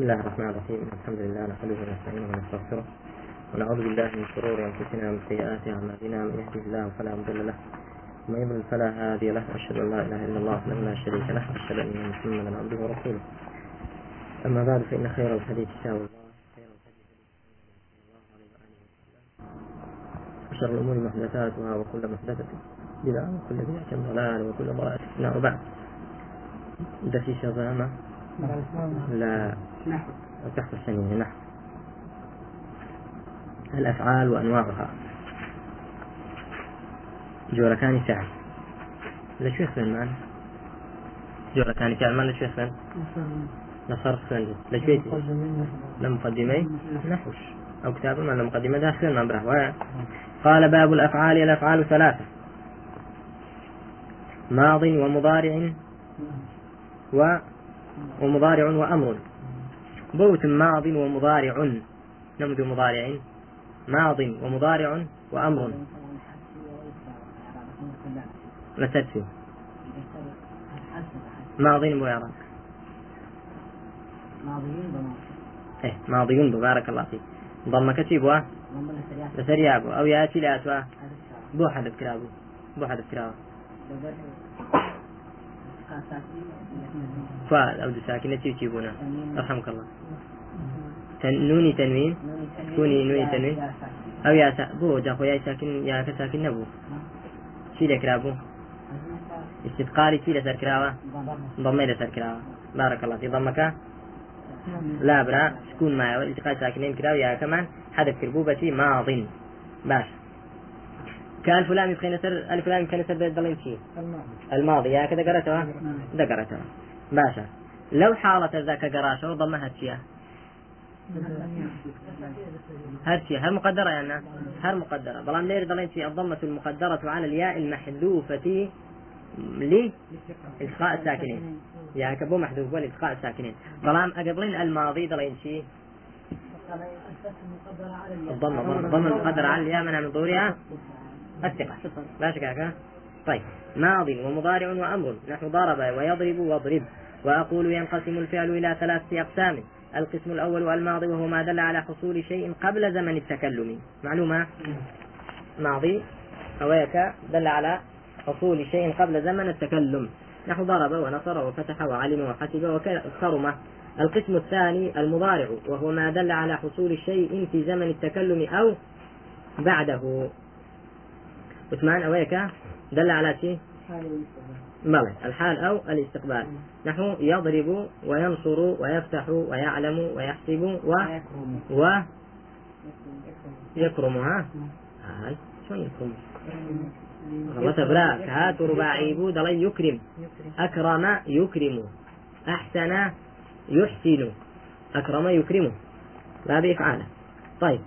بسم الله الرحمن الرحيم. الحمد لله نحمده ونستعينه ونستغفره. ونعوذ بالله من شرور أنفسنا ومن سيئات أعمالنا. من يهده الله فلا مضل له ومن يضلل فلا هادي له. واشهد أن لا إله إلا الله وحده لا شريك له. واشهد أن محمدا عبده ورسوله. أما بعد فإن خير الحديث كتاب الله. خير الهدي وشر الأمور محدثاتها وكل محدثة بدعة وكل بدعة ضلالة وكل ضلالة في النار. وبعد. دسيسه ظلامه لا. نحو تحت السنين نحو الأفعال وأنواعها. جوركان فعل. لشو يخفن مان جوركان فعل مان لشو يخفن لصرف خفن لشو لمقدمي نحوش. أو كتاب ما لمقدمة داخل ما بره قال باب الأفعال الأفعال ثلاثة. ماض ومضارع و ومضارع وأمر. بوت ماض ومضارع. نمد مضارع. ماض ومضارع وأمر. تدفي ماض ويرى إيه ماضي بارك الله فيك. ضم كتيبوا لسريابو أو يأتي لاتوا بو حدث كرابو. بو حدث كرابو. فاء أو ساكنة تيجيبونا رحمك الله. نوني تنوين؟ كوني نوني تنوين؟ أو يا سا بو جاكو يا ساكن يا كساكن نبو. شي لكرابو استثقالي شي لسر كراوة ضمي لسر كراوة بارك الله في ضمك لا برا سكون معي والالتقاء ساكنين كراوة يا كمان حدث كربوبتي ماض باش. كان فلان يبقى نسر ألف لام يبقى نسر بالضلين شيء. الماضي. يا كذا قرأتها ذكرتها باشا. لو حالة ذاك قراشة وضمها تشيا هرشيا هل مقدرة يعني هل مقدرة؟ بلان لير ضلين شيء. الضمة المقدرة على الياء المحذوفة لإلقاء الساكنين. يا كبو محذوف لإلقاء الساكنين. بلان أقبلين الماضي ضلين شيء. الضمة المقدرة على الياء منها من ظهورها. الثقة. لا شك طيب. ماض ومضارع وأمر. نحو ضرب ويضرب واضرب. وأقول ينقسم الفعل إلى ثلاثة أقسام. القسم الأول الماضي وهو ما دل على حصول شيء قبل زمن التكلم. معلومة؟ ماضي. هواك دل على حصول شيء قبل زمن التكلم. نحو ضرب ونصر وفتح وعلم وحسب وكرم. القسم الثاني المضارع وهو ما دل على حصول شيء في زمن التكلم أو بعده. عثمان أويك دل على شيء؟ بلى. الحال أو الاستقبال. نحو يضرب وينصر ويفتح ويعلم ويحسب و و يكرمها هاي شو يكرم؟ غلط كهات رباعي بود يكرم. أكرم يكرم. أحسن يحسن. أكرم يكرمه لا بإفعاله. طيب.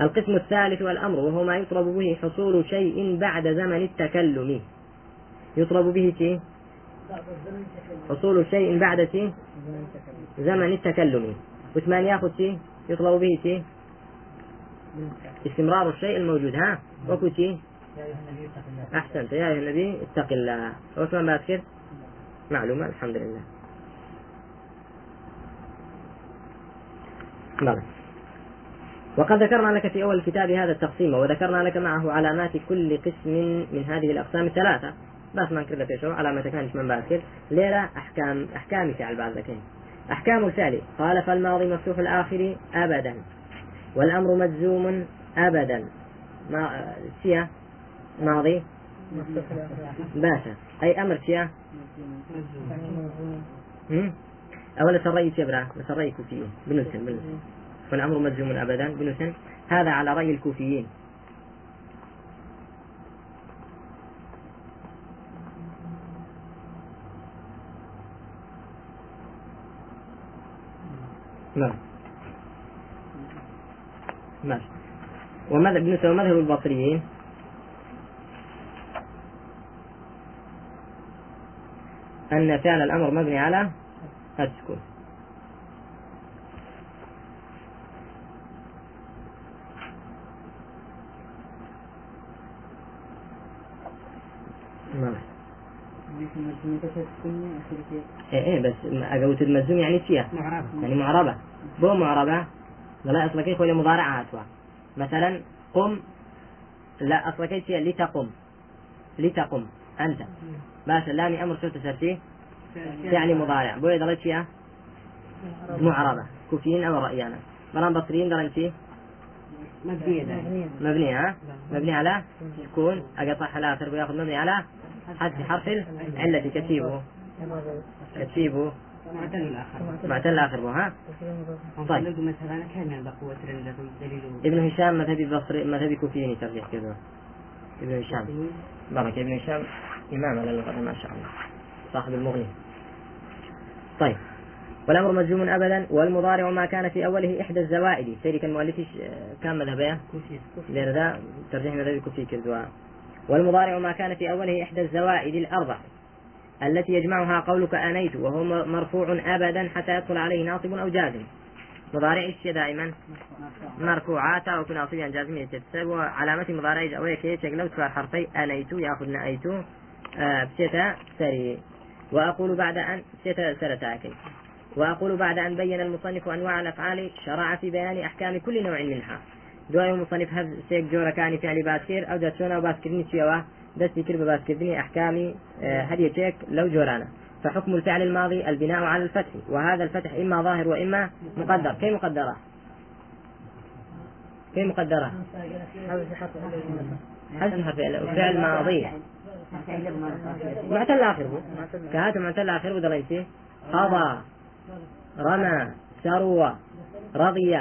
القسم الثالث والأمر وهو ما يطلب به حصول شيء بعد زمن التكلم. يطلب به شيء؟ حصول شيء بعد شيء؟ زمن التكلم. وثمان ياخذ شيء؟ يطلب به شيء؟ استمرار الشيء الموجود ها؟ وكو شيء؟ أحسنت. يا أيها النبي اتق الله. وثمان باسكت معلومة الحمد لله. بلى. وقد ذكرنا لك في أول الكتاب هذا التقسيم وذكرنا لك معه علامات كل قسم من هذه الأقسام الثلاثة. بس ما نكرر في شو علامة كانت من باسكت ليلة أحكام أحكام فعل بعد ذكين أحكام الفعل. قال فالماضي مفتوح الآخر أبدا والأمر مجزوم أبدا. ما سيا ماضي؟ باشا. أي أمر سيا أولا سري سيبرا سري كوفية بنسن بنسن والأمر مجزوم أبدا. بنسن هذا على رأي الكوفيين. نعم. ماشي وماذا بالنسبة لمذهب البصريين؟ أن فعل الأمر مبني على السكون نعم إيه إيه بس اقوت المجزوم يعني فيها؟ يعني معربة. بو معربة لا أصلا كيف ولا مضارع هاتوا مثلا قم لا أصلا كيف لتقم. لتقم. أنت. باشا لامي أمر شو تسرتي يعني مضارع. بو ضلت فيها؟ معربة. كوفيين أو رأيانا. مرام بصريين درنتي مبنية. مبنية ها؟ مبني على؟ سكون أقطعها الآخر ويأخذ مبني على؟ حذف حرف العلة كتيبه كتيبه. معتل الآخر معتل الآخر ها؟ طيب. مثلا كان ابن هشام مذهبي بصري مذهبي كوفيين ترجيح كذا. ابن هشام. بارك. ابن هشام إمام على اللغة ما شاء الله. صاحب المغني. طيب. والأمر مجزوم أبدا والمضارع ما كان في أوله إحدى الزوائد. سيري كان مؤلفي كان مذهبه غير ذا ترجيح مذهب كوفي كذوا والمضارع ما كان في أوله إحدى الزوائد الأربع التي يجمعها قولك آنيت وهو مرفوع أبدا حتى يدخل عليه ناصب أو جازم. مضارع إيش دائما؟ مرفوعات أو ناصبا جازم تتسبب علامة مضارع أو كي لو تفار حرفي. آنيت يأخذ نأيت. آه بسيتا سري. وأقول بعد أن بسيتا سرتاكي وأقول بعد أن بين المصنف أنواع الأفعال شرع في بيان أحكام كل نوع منها. دوای المصنف هەز سێک جۆرەکانی فعلی باسکر ئەو دەچۆنە باسکردنی چێوە دەستی کرد بە باسکردنی أحكام هەریەکێک لو جورانا فحكم الفعل الماضي البناء على الفتح. وهذا الفتح إما ظاهر وإما مقدر. كيف مقدرة؟ كيف مقدرة؟ حذف حرف فعل ماضي؟ معتل آخره كهات معتل آخره ودليتي قضى رمى سروى رضي.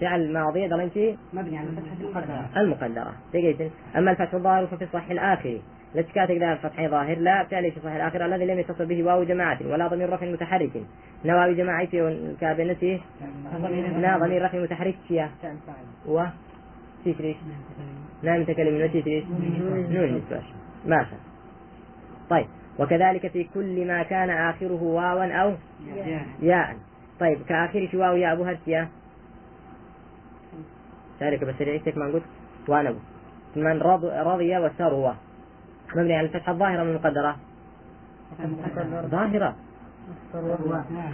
فعل ماضي ضلنتي مبني على الفتحة المقدرة المقدرة. دقيقة. أما الفتح الظاهر ففي الصح الآخر. لتكاتك ذا الفتح ظاهر لا. فعل في الصح الآخر الذي لم يتصل به واو جماعة ولا ضمير رفع متحرك. نواوي جماعتي والكابنتي لا ضمير رفع متحرك فيها. و تيتريش نعم متكلم وتيتريش نون نسبة ماشي طيب. وكذلك في كل ما كان آخره واوا أو ياء. طيب. كآخر واو يا أبو هرسيا ذلك بس رئيسك ما قلت وأنا من رض رضي وسروى مبني على الفتحة الظاهرة من المقدرة. ظاهرة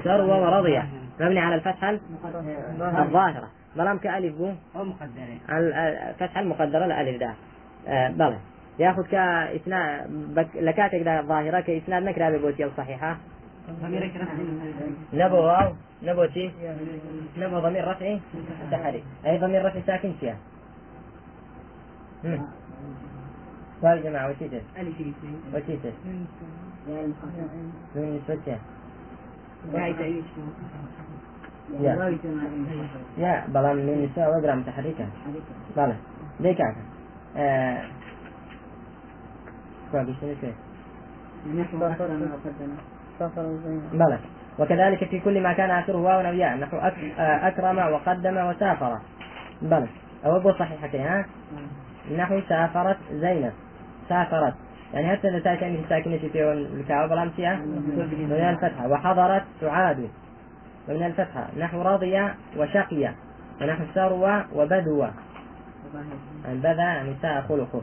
سروى ورضي مبني على الفتحة الظاهرة. بلام كألف بو الفتحة المقدرة الألف ده. آه بلى. ياخذ بك... لكاتك ده ظاهرة كإسناد نكرة ببوتي الصحيحة نبو واو نبو تي نبو ضمير رفعي تحري أي ضمير رفعي ساكن فيها. سؤال جماعة وتيتس وتيتس من نسبتها يا. يا بلا من النساء وقرا متحركة. بلا. ليك آه. بلى. وكذلك في كل ما كان آخره واو أو ياء نحو أكرم وقدم وسافر. بلى. أو أبو صحيحتين ها؟ نحو سافرت زينب. سافرت. يعني حتى إذا كان ساكنة في الكعبة بالأمسية من الفتحة. وحضرت سعاد ومن الفتحة. نحو راضية وشقية ونحو سروة وبدوة يعني بذا يعني ساء خلقه.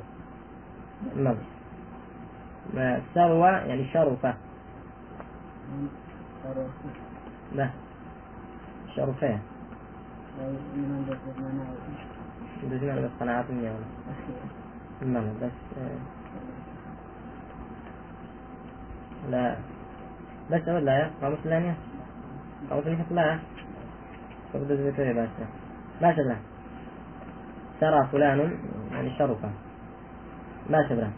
سروة يعني شرفة لا. شرفة بزمان بس قناعات مني ولا ما بس لا بس ولا يا. قاموس ثانية قاموس ثانية لا فقد زبطة بس ما شبه. سرى فلان يعني شرفة. ما شبه.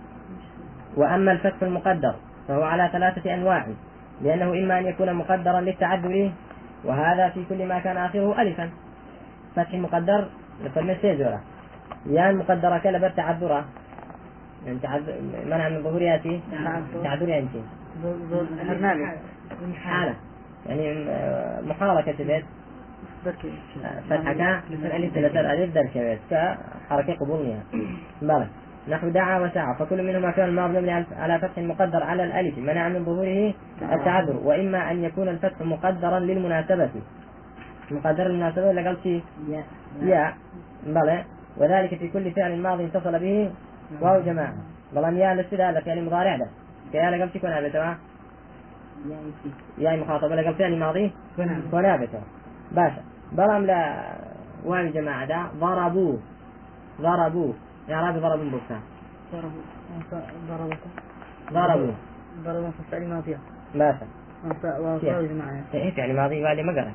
وأما الفتح المقدر فهو على ثلاثة أنواع. لأنه إما أن يكون مقدرا للتعذر وهذا في كل ما كان آخره ألفا. فتح مقدر لفرمي سيزورا يعني مقدرة كلا تعذرا يعني تعذر منع من ظهور ياتي تعذر ينتي حالة. يعني محاركة بيت. فتحك. الألف ثلاثة الألف در كبيت كحركة قبولية. بلى نحو دعا وسعى فكل منهما فعل ماضي مبني على فتح مقدر على الألف منع من ظهوره التعذر وإما أن يكون الفتح مقدرا للمناسبة. مقدر للمناسبة اللي قلت يا. بلى. وذلك في كل فعل ماضي اتصل به. واو جماعة. بلان يا الاستدلال فعل مضارع ده. كيا لقب تكون أبتوا يعني في يعني مخاطبة لقب فعل ماضي؟ كون أبتوا باشا. بلام لا؟ واو جماعة دا ضربوا ضربوا يا رابي ضربوا بوكسا ضربوا ضربته ضربوا ضربوا في الفعل ماضية باشا وصاروا جماعة. إيه فعل ماضي والي ما قرأ.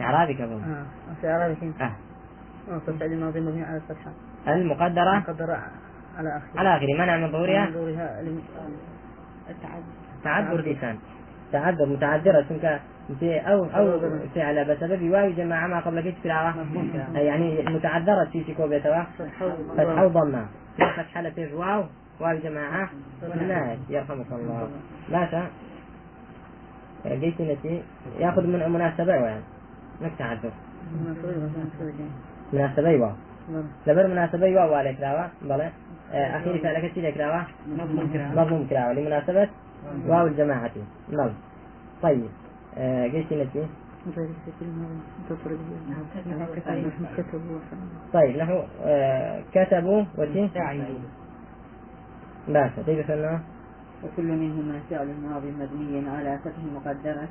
إعرابي كفو آه في إعرابي كين آه. في الفعل الماضي مبني على الفتحة. المقدرة؟ مقدر على آخره. على آخره. منع من ظهورها؟ ظهورها التعدد. تعذر لسان. تعذر متعذرة. أو أو فعل بسبب واو جماعة ما قبل كيش في العراق. يعني متعذرة في شكو بيتوا. فتح وضمة فتح حالة في واو واو جماعة. ناس يرحمك الله. باشا جيت نتي ياخذ من مناسبة يعني مك تعذر مناسبة واو لبر مناسبة واو عليك دعوة بلى. أخيرا فعلك تي لك دعوة مضموم كراوة لمناسبة. واو الجماعة. نعم. طيب. آه، جيت نتي طيب نحو آه، كتبوا وتي باشا تيجي وكل منهما فعل ماضي مبني على فتح مقدرة.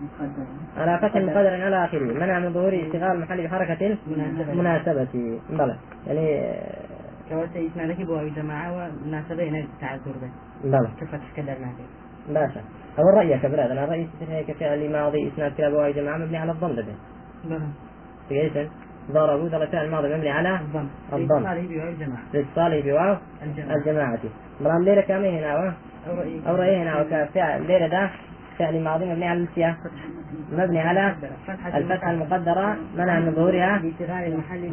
مقدرة على فتح مقدر على آخره. منع من ظهور اشتغال المحل بحركة المناسبة بلى. يعني آه، كواسي اسمع ذكي بواوي جماعة ومناسبة هنا التعذر به. بلى. كفتح كدر معك باشا أو الرأي كبلاد أنا الرأي هيك فعل ماضي إسناد كلاب واي جماعة مبني على الضم ده. تقيسن ضربوا ضرب فعل ماضي مبني على الضم الضم. لاتصاله بواو الجماعة. الجماعة. مرام ليلة كامل هنا؟ أو رأيك أو رأي هنا وكفعل ليلة ده فعل ماضي مبني على السياق. مبني على الفتحة المقدرة. منع من ظهورها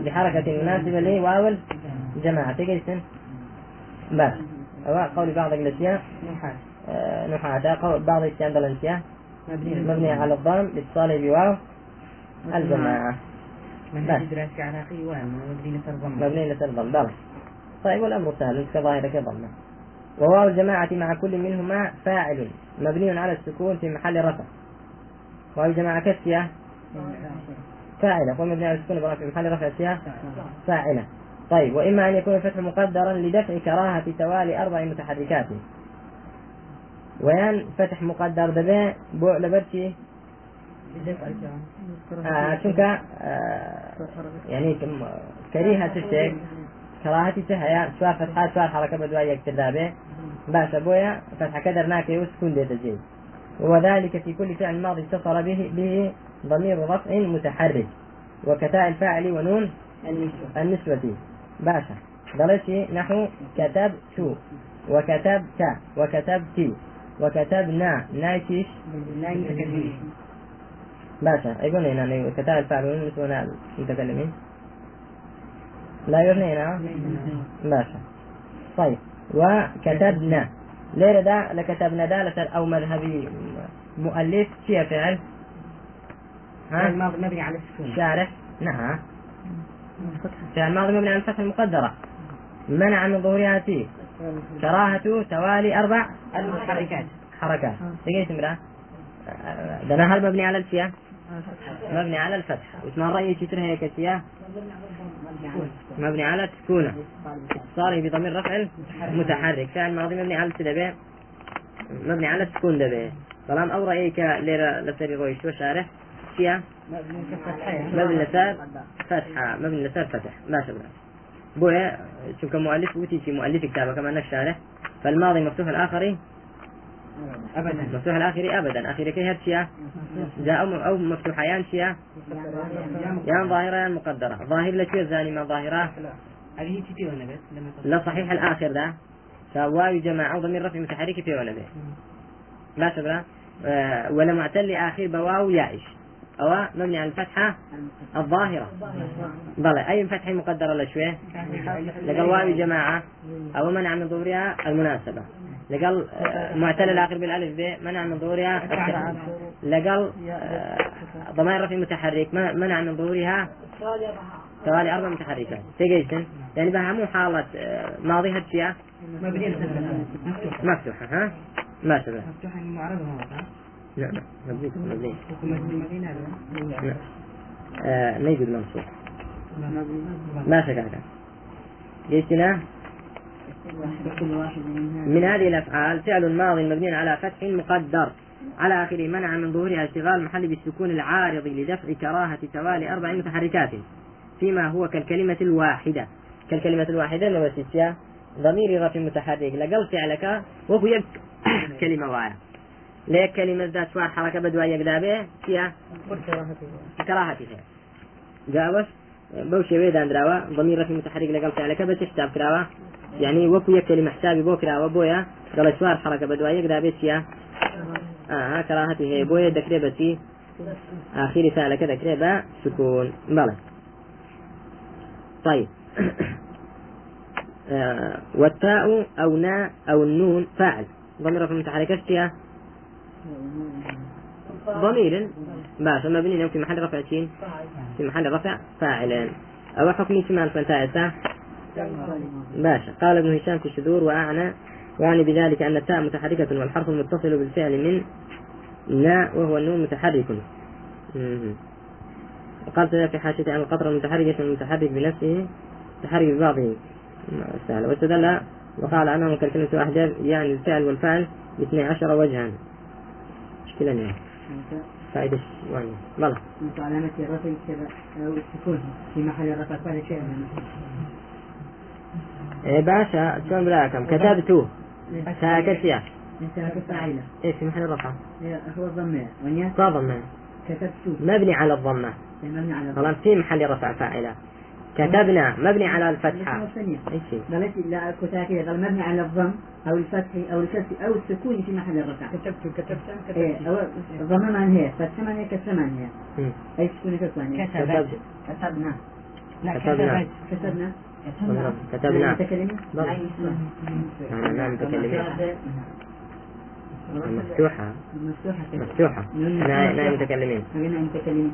بحركة مناسبة لواو الجماعة. تقيسن بس. أو قول بعض الأشياء. آه، نحاة قول بعض الأشياء عند الأنسياء مبني مبني على الضم لاتصاله بواو الجماعة. من بس. هذه دراسة عراقي وهم مبني نصر ضم مبني للضم بلى. طيب والأمر سهل أنت كظاهرة كضمة وواو الجماعة مع كل منهما فاعل مبني على السكون في محل رفع. واو الجماعة كالسياء فاعلة. ومبني على السكون في محل رفع السياء فاعلة. طيب وإما أن يكون الفتح مقدرا لدفع كراهة توالي أربع متحركات. ويان فتح مقدر دبي بو لبرتي. آه شنك آه يعني كريهة الشيء كراهة تهيا سواء فتحات سواء حركة بدواء يكتر به باشا بويا فتح كدر ناكي وسكون ديت الجيد وذلك في كل فعل ماضي اتصل به به ضمير رفع متحرك. وكتاء الفاعل ونون النسبة باشا ضلتي نحو كتبت وكتبت وكتبت وكتبنا متكلمين باشا يقول هنا كتاب والنسبة هنا المتكلمين. لا يغني هنا؟ باشا. طيب وكتبنا. ليه دا لكتبنا دالة أو مذهبي مؤلف شيء فعل؟ ها؟ الماضي مبني على السكون. شارح. نعم. فعل ماضي مبني على الفتح المقدرة. منع من ظهورها فيه. كراهة توالي أربع المتحركات حركات. دقيقة امرأة ده هل مبني على السياق. مبني على الفتح واسمها الرأي تتر هيك السياق؟ مبني على السكونة. اتصاله بضمير رفع متحرك فعل ماضي مبني على السدبة مبني على السكون دبه سلام أو رأيك ليرة لسري رويش وشارح. مبني كفتحة مبني لسار فتحة. مبني لسار فتح. ما شاء الله بويا شو كمؤلف وتي في مؤلف كتابة كما انك شارح فالماضي مفتوح الآخري؟ أبدا. مفتوح الآخري؟ أبدا. آخر كي هاد شيا جاء أو أو مفتوحيان شيا يان ظاهرة يان مقدرة. ظاهر لك الزاني ما ظاهرة؟ لا صحيح الآخر ده. فواو جماعة ضمير رفع متحرك في ولا به ما شبه آه ولا معتل آخر بواو يائش. أو مبني على الفتحة الظاهرة. بلى أي فتحة مقدرة لشويه لقال واو جماعة أو منع من ظهورها المناسبة. لقال آه، معتل الآخر بالألف ب منع من ظهورها لقال آه، ضمائر رفع متحرك منع من ظهورها توالي أربع متحركات. تجيسن يعني بها مو حالة آه، ماضي هالشيء مفتوحة. مفتوحة ها؟ ما شبه مفتوحة يعني مبني مبني مبني مبني نعم آه، ما يقول منصوب ما شكاك منها من هذه الأفعال فعل ماض مبني على فتح مقدر. على آخره منع من ظهورها اشتغال المحل بالسكون العارض لدفع كراهة توالي أربع متحركات. فيما هو كالكلمة الواحدة. كالكلمة الواحدة لو ستيا ضمير رفع متحرك. لقل فعلك وهو يك كلمة واحدة. ليك كلمة ذات شوار حركة بدوا يقدابه فيها كراهتها جاوش بوشي ويدان دراوا. ضمير رفع متحرك لقل فعلك. بس حساب كراوة يعني وكو يك كلمة حسابي بو كراوة بويا. قال شوار حركة بدوا يقدابه فيها آه كراهته هي بويا دكري بسي آخر فعلك دكري با سكون. بلى. طيب. آه والتاء أو نا أو النون فاعل. ضمير في المتحرك اشتيا ضمير. باشا مبني في محل رفع شين في محل رفع فاعلا أو حكم شمال فانتايتا باشا قال ابن هشام في الشذور وأعنى وأعني بذلك أن التاء متحركة والحرف المتصل بالفعل من نا وهو النون متحرك. وقال في حاشية أن القطر المتحرك اسم المتحرك بنفسه متحرك ببعضه. واستدل وقال أنه كالكلمة واحدة يعني الفعل والفعل باثني عشر وجها. مشكلة يعني فائدة يعني بلى علامة الرفع كذا السكون في محل الرفع فعل شيء إيه باشا شلون براكم كتبت. ساكت يا ساكت فاعلة إيش في محل الرفع؟ هو الضمة. ونيا ضمة. مبني على الضمة. مبني على طبعا في محل رفع فاعلة. كتبنا مبني على الفتحة. كتاب كذا قال مبني على الضم أو الفتح أو الكسر أو السكون في محل الرفع كتبت كتبت كتبت. أو الضم من هي فتح من هي كسر من هي. أي سكون كسر من هي؟ كتبت. كتبنا. لا كتبنا. كتبنا. كتبنا. متكلمين؟ ضم. نعم نعم متكلمين. مفتوحة. مفتوحة. مفتوحة. نعم نعم متكلمين. قلنا متكلمين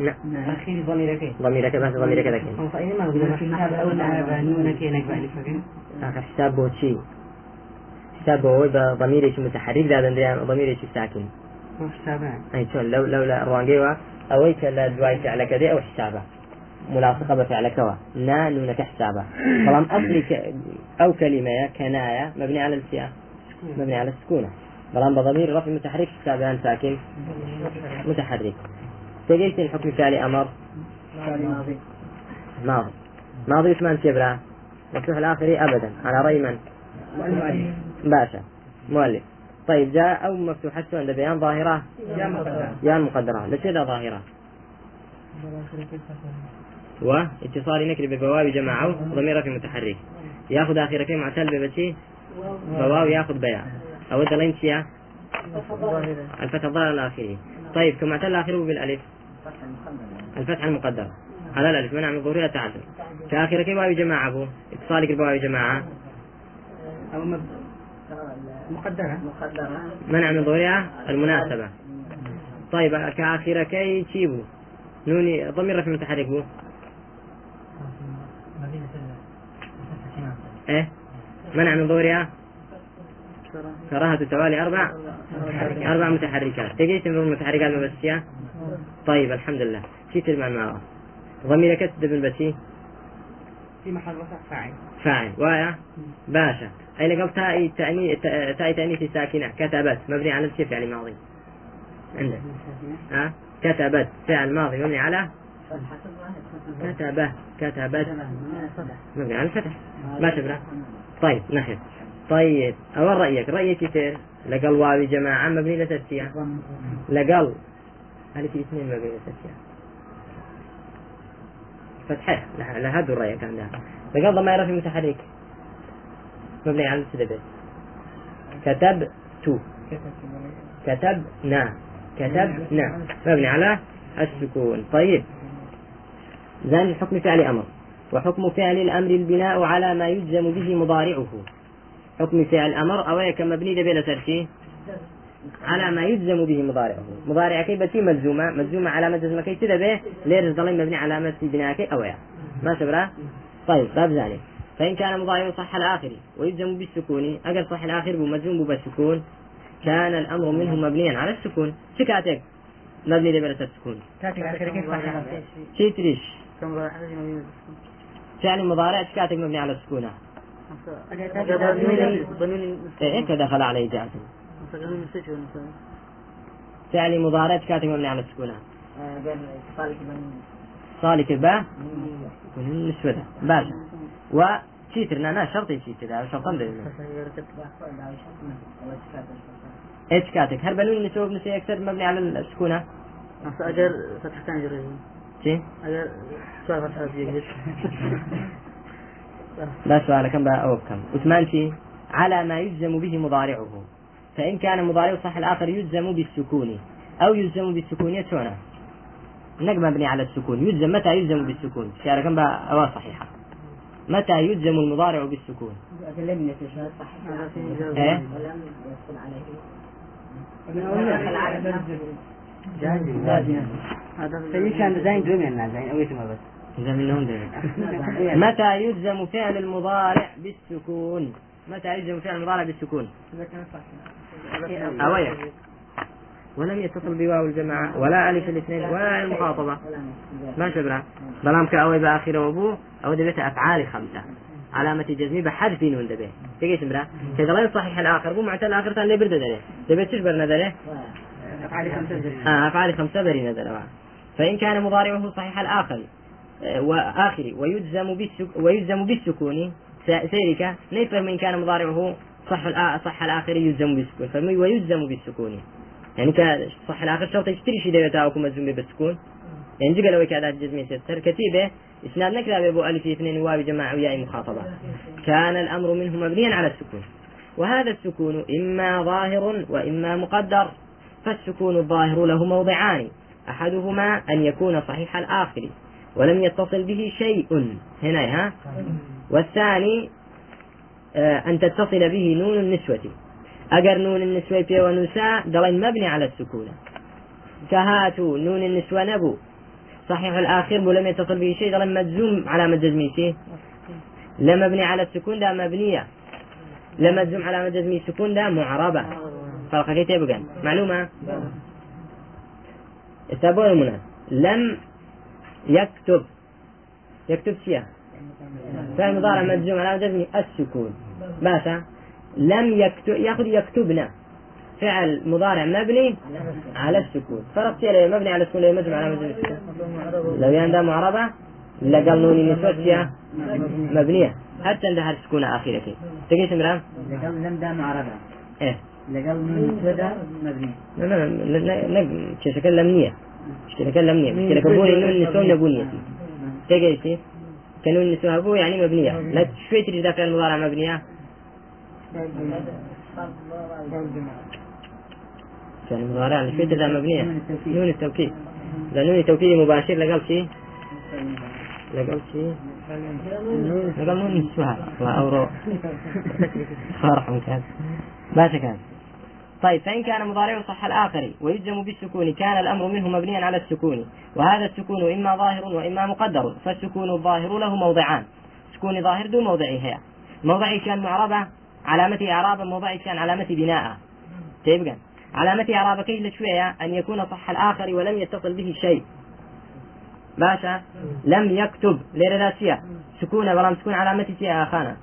لا. أخير ضمير كي ضميرك بس ضميرك ذكي هو فإن ما قلنا حساب أو كينك بعد فكين آخر حساب بو شيء حساب بو ضميري شو متحرك ذا دندريان ضميري شو ساكن. هو حسابان أي شلون لو لولا الروانجيوا أويك لا دواي فعلك ذي أو حسابه ملاصقة بفعلك وا نا نونك حسابه طبعا أصلي ك... أو كلمة كناية مبني على السياق مبني على السكونة. طبعا بضمير رفع متحرك حسابان ساكن. متحرك. تجيت الحكم فعلي أمر. ماضي ماضي ماضي ما نسيبها مفتوح الآخري أبدا. على رأي من؟ باشا. مؤلف. طيب جاء أو مفتوحة عند بيان ظاهرة؟ يا مقدر يا المقدرة ليش لا ظاهرة؟ واتصال نكر ببواب جماعة. ضمير في متحرك. ياخذ آخر كلمة معتل ببتي بواو ياخذ بيع أو الدلين شيا الفتح الظاهر الآخري طيب كما اعتل آخره بالألف. الفتح المقدر. على الألف منع من ظهورها تعدل كآخر كلمة واو جماعة؟ أبو. اتصالك بواو جماعة؟ أو. مقدرة. منع من ظهورها؟ المناسبة. طيب كآخر كي تشيبو نوني ضمير في متحرك بو إيه؟ منع من ظهورها؟ كراهة التوالي أربع؟ أربع متحركات. تجيش من المتحركات المبسية طيب الحمد لله. شي تلمان معه؟ ضمير كتب بالبسي في محل رفع فاعل. فاعل. وايا؟ باشا. أين قبل تاء تأني تاء تأنيث ساكنة. كتبت. مبني على الشيء فعل ماضي؟ عندك. ها؟ كتبت. فعل ماضي. مبني على؟ كتبه كتبت. مبني على الفتح. ما شبره طيب نحن طيب أول رأيك رأيك كثير لقل واو جماعة مبني لتسيا لقل. هل في اثنين مبني لتسيا فتحة. لهذا الرأي كان ده. لقل ضمائر في متحرك. مبني على السدبت كتبت كتبنا كتبنا مبني على السكون. طيب. ذان الحكم فعل أمر. وحكم فعل الأمر البناء على ما يجزم به مضارعه. حكم فعل أمر أو كما مبني ده بلا ترتي؟ على ما يجزم به مضارعه. مضارع كي بتي ملزومة. ملزومة علامة جزمة كي تدا به ليرز ضلين مبني علامة بناء كي أو يا. ما شبرا؟ طيب باب ذلك فإن كان مضارع صح الآخر ويجزم بالسكون أقل صح الآخر بمجزوم بالسكون كان الأمر منه مبنيا على السكون. شكاتك مبني ده بلا السكون. كيف شي تريش. كم راح؟ فعل مضارع كاتب مبني على السكون؟ إيه كدخل عليه جاء فعل مضارع كاتب مبني على السكون صالك الباء النسبة باشا و تيتر أنا شرطي تيتر هذا شرطا إيش كاتك هل بنون نسوي بنسي أكثر مبني على السكونة؟ أجر فتح كان جري شي؟ أجر سؤال فتح زيجش لا سؤال كم بقى؟ أو كم؟ وثمانتي على ما يجزم به مضارعه. فإن كان مضارعه صح الآخر يجزم بالسكون. أو يلزم بالسكون شونه نق مبني على السكون. يلزم متى يلزم بالسكون؟ شعر كم بقى؟ أو صحيحة. متى يلزم المضارع بالسكون؟ إيه؟ ولم يدخل عليه فإن كان زين دوم يعني زين أو يسمى بس. منهم. متى يلزم فعل المضارع بالسكون؟ متى يلزم فعل المضارع بالسكون؟ أويا. ولم يتصل بواو الجماعة ولا ألف الاثنين ولا المخاطبة. ما شبرا. بلام كأوي بآخر وأبوه أو دبت أفعال خمسة. علامة جزمي بحذف نون دبي. تيجي سمرا كذا لا يصحح الآخر. بو معتل الآخر تان لي برد دله دبي تشبر ندله أفعال خمسة آه أفعال خمسة بري ندله فإن كان مضارعه صحيح الآخر آه، وآخر ويجزم بالسك ويجزم بالسكون. سيرك نيفر من كان مضارعه صح الآ- صح الآخر يلزم بالسكون. ويجزم بالسكون. يعني صح الآخر شرط يشتري شي دبي تاوكم مجزوم بالسكون. يعني جي قالوا كذا جزمي ستر كتيبة إسناد نكرة بأبو ألف اثنين واو جماعة وياء مخاطبة. كان الأمر منه مبنيا على السكون. وهذا السكون إما ظاهر وإما مقدر. فالسكون الظاهر له موضعان. أحدهما أن يكون صحيح الآخر. ولم يتصل به شيء. هنا ها؟ والثاني آه، أن تتصل به نون النسوة. أجر نون النسوة في ونساء دلين مبني على السكون كهاتوا نون النسوة نبو. صحيح الآخر ولم يتصل به شيء دلين مجزوم على مجزميته لا مبني على السكون ده مبنية. لا مجزوم على مجزمي السكون ده معربة. فرق كيف معلومة؟ التابعون المنى لم يكتب يكتب سيا فعل مضارع مجزوم على جزم السكون باشا لم يكتب ياخذ يكتبنا فعل مضارع مبني على السكون فرق سيا مبني على السكون مجزوم على مجزوم السكون لو يندى معربة لقال نون النسوة سيا مبنية حتى عندها السكون آخرة كي تقيس مرام لقل لم دام عربة إيه لقل من سودا مبني لا لا لا لا شكل لمنية مشكلة. كبوني نون النسوة نبونية تقيسي كانوا النسوة هبو يعني مبنية. لا شوي تريد دافع المضارع مبنية. كان المضارع اللي شوي تريد مبنية. نون التوكيد. نون التوكيد مباشر لقال شيء لقال شيء لقال نون النسوة لا أورو فرح كان باشا كان طيب فإن كان مضارعه صح الآخر ويجزم بالسكون كان الأمر منه مبنيا على السكون. وهذا السكون إما ظاهر وإما مقدر فالسكون الظاهر له موضعان. سكون ظاهر دون موضعه هي. موضعي كان معربة علامة إعرابا موضعي كان علامة بناء. تبقى علامة إعرابة كي شوية أن يكون صح الآخر ولم يتصل به شيء. باشا؟ لم يكتب لرلاسية سكون ولم سكون علامة سيا خانة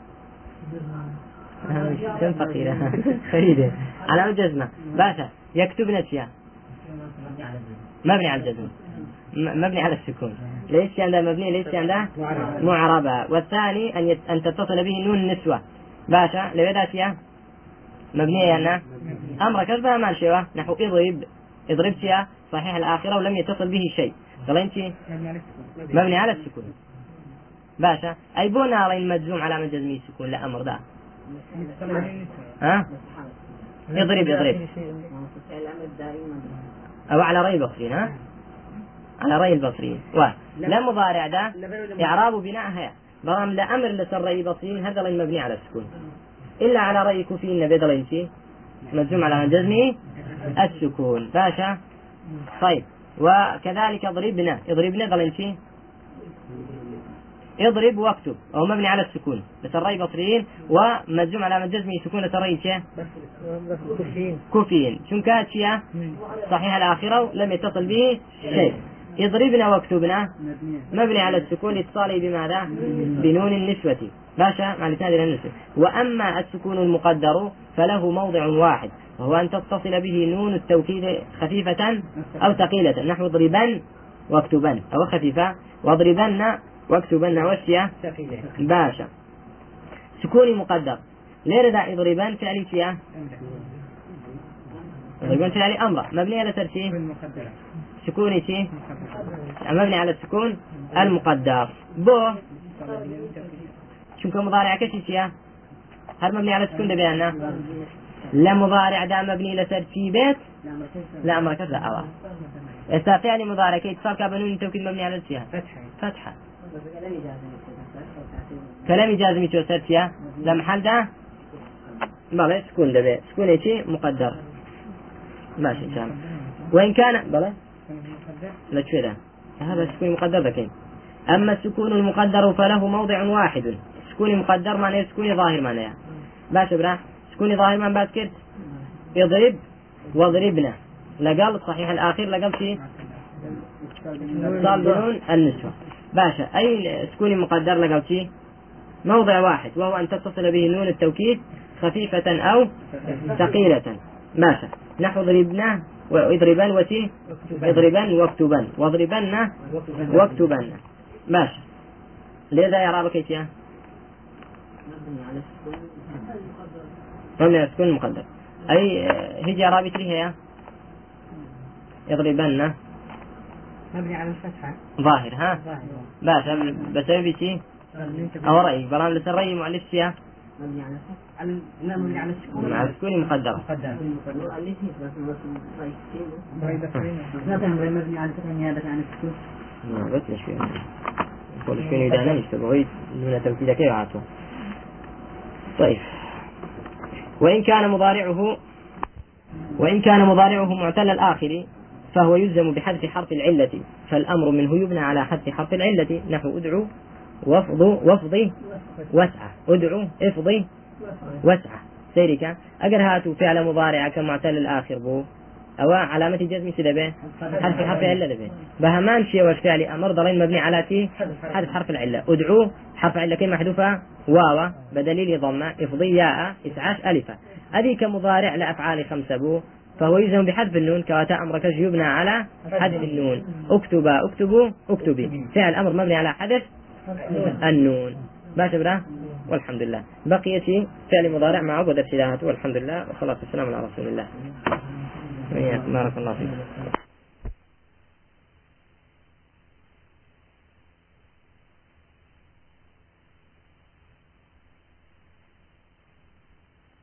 كم فقيرة. فريدة علامة جزمة. باشا يكتب نسيا مبني على الجزم م- مبني على السكون. ليس عندها مبني ليس عندها معربة. والثاني أن يت... أن تتصل به نون النسوة باشا لو يدا سيا مبنية يعني أمر كذبها ما شيء نحو اضرب. اضرب سيا صحيح الآخرة ولم يتصل به شيء. قال أنت مبني على السكون. باشا أي بونا على المجزوم على مجزمي السكون لا أمر ده. ها؟ الأمر دائما أو على رأي البصريين ها؟ على رأي البصريين و لا. مضارع ده. إعراب بناء هي برام لا أمر لسر رأي البصريين هذا لين مبني على السكون. إلا على رأي كوفيين بدل انتي مجزوم على جزمه السكون. باشا. طيب. وكذلك اضربنا. اضربنا انتي اضرب واكتب. أو مبني على السكون. لسري بصريين ومجزوم على جزمه سكون لسري كوفيين. شن كانت فيها صحيح الآخرة لم يتصل به شيء. اضربنا واكتبنا. مبني على السكون. لاتصاله بماذا؟ بنون النسوة. باشا مع الإسناد إلى النسوة. وأما السكون المقدر فله موضع واحد وهو أن تتصل به نون التوكيد خفيفة أو ثقيلة. نحو اضربن واكتبن أو خفيفة. واضربن واكتبن وشيا باشا. سكوني مقدر. ليه دا اضربن فعلي شيا اضربن فعلي أمر. مبني على ترتيب؟ سكوني شي؟ مبني على السكون المقدر. بو. شنكو مضارع كشي شيا هل مبني على السكون ده بيانا؟ لا مضارع دا مبني بيت لا مركز لا أوا فعل مضارع كي اتصال كابنون توكيد مبني على السيا فتحة فتحة. كلام جازمي تو سرتيا لمحل ده بلى سكون ده بيه سكون ايشي مقدر. ماشي إن شاء الله. وإن كان بلى لا ده هذا سكون مقدر ده كين أما السكون المقدر فله موضع واحد. سكون مقدر معناه سكون ظاهر معناه. باش برا. سكون ظاهر من بعد كده يضرب واضربنا. لقال صحيح الاخير لقال اتصال بنون النسوة. باشا أي سكون مقدر لقال شيء موضع واحد وهو أن تتصل به نون التوكيد خفيفة أو ثقيلة. ماشا نحو ضربنا واضربن وتي اضربن واكتبن واضربن واكتبن. ماشا لذا يا رابك يا؟ مبني على السكون المقدر أي هجي رابط لي هي يضربن مبني على الفتحة ظاهر ها؟ ظاهر. باشا بسبب شيء أو رأي برام لسري مؤلف فيها مبني على الفتحة على- لا مبني على السكون. مع السكون مقدرة مقدر لا مبني على الفتح نيابة عن السكون بس مش فيها يقول السكون إذا نمت تبغيت دون توكيد كيف عاتوا طيب. وإن كان مضارعه وإن كان مضارعه معتل الآخر فهو يلزم بحذف حرف العلة. فالأمر منه يبنى على حذف حرف العلة. نحو ادعو وافض وافضي وسعة. ادعو افضي وسعة. سيرك أجر هاتوا فعل مضارع كمعتل الآخر بو. أو علامة جزم سدبه حرف حرف علة دبه بهمان شيء والفعل أمر ضلين مبني على تي حذف حرف العلة. ادعو حرف علة كي محذوفة. واو. بدليل ضمة. افضي ياء اسعاش ألفة. هذه كمضارع لأفعال خمسة بو. فهو يلزم بحذف النون كواتا أمرك يبنى على حذف النون. اكتبا اكتبوا اكتبي فعل أمر مبني على حذف النون. باشا برا. والحمد لله بقيتي فعل مضارع مع عقد ابتداءات. والحمد لله والصلاة والسلام على رسول الله. بارك الله فيكم.